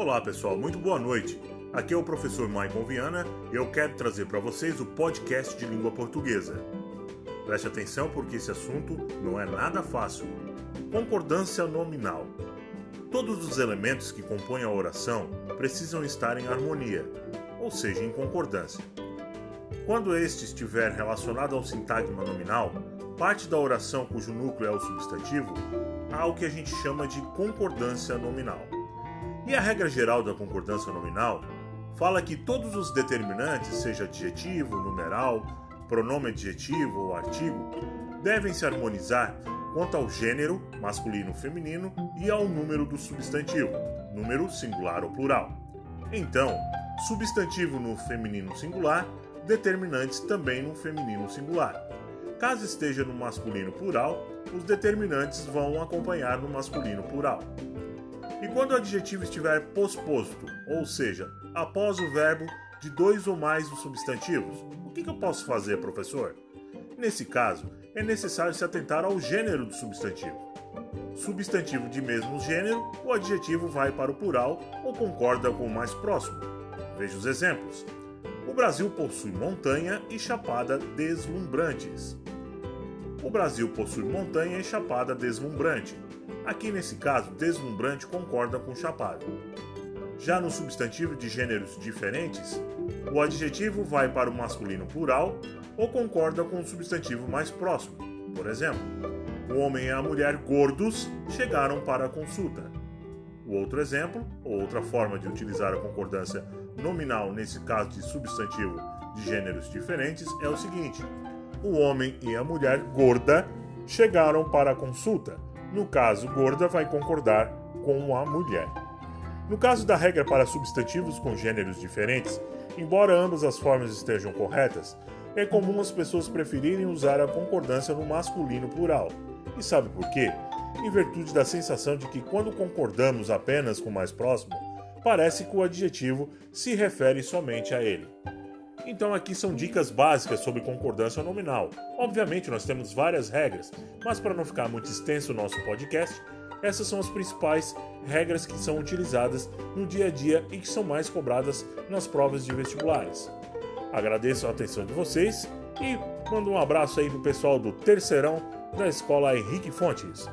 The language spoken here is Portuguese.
Olá pessoal, muito boa noite. Aqui é o professor Maicon Viana e eu quero trazer para vocês o podcast de língua portuguesa. Preste atenção porque esse assunto não é nada fácil. Concordância nominal. Todos os elementos que compõem a oração precisam estar em harmonia, ou seja, em concordância. Quando este estiver relacionado ao sintagma nominal, parte da oração cujo núcleo é o substantivo, há o que a gente chama de concordância nominal. E a regra geral da concordância nominal fala que todos os determinantes, seja adjetivo, numeral, pronome adjetivo ou artigo, devem se harmonizar quanto ao gênero, masculino ou feminino, e ao número do substantivo, número singular ou plural. Então, substantivo no feminino singular, determinantes também no feminino singular. Caso esteja no masculino plural, os determinantes vão acompanhar no masculino plural. E quando o adjetivo estiver posposto, ou seja, após o verbo de dois ou mais dos substantivos, o que, eu posso fazer, professor? Nesse caso, é necessário se atentar ao gênero do substantivo. Substantivo de mesmo gênero, o adjetivo vai para o plural ou concorda com o mais próximo. Veja os exemplos. O Brasil possui montanha e chapada deslumbrantes. O Brasil possui montanha e chapada deslumbrante. Aqui nesse caso, deslumbrante concorda com chapado. Já no substantivo de gêneros diferentes, o adjetivo vai para o masculino plural ou concorda com o substantivo mais próximo. Por exemplo, o homem e a mulher gordos chegaram para a consulta. O outro exemplo, ou outra forma de utilizar a concordância nominal nesse caso de substantivo de gêneros diferentes, é o seguinte: o homem e a mulher gorda chegaram para a consulta. No caso, gorda vai concordar com a mulher. No caso da regra para substantivos com gêneros diferentes, embora ambas as formas estejam corretas, é comum as pessoas preferirem usar a concordância no masculino plural. E sabe por quê? Em virtude da sensação de que quando concordamos apenas com o mais próximo, parece que o adjetivo se refere somente a ele. Então aqui são dicas básicas sobre concordância nominal. Obviamente nós temos várias regras, mas para não ficar muito extenso o nosso podcast, essas são as principais regras que são utilizadas no dia a dia e que são mais cobradas nas provas de vestibulares. Agradeço a atenção de vocês e mando um abraço aí pro pessoal do terceirão da Escola Henrique Fontes.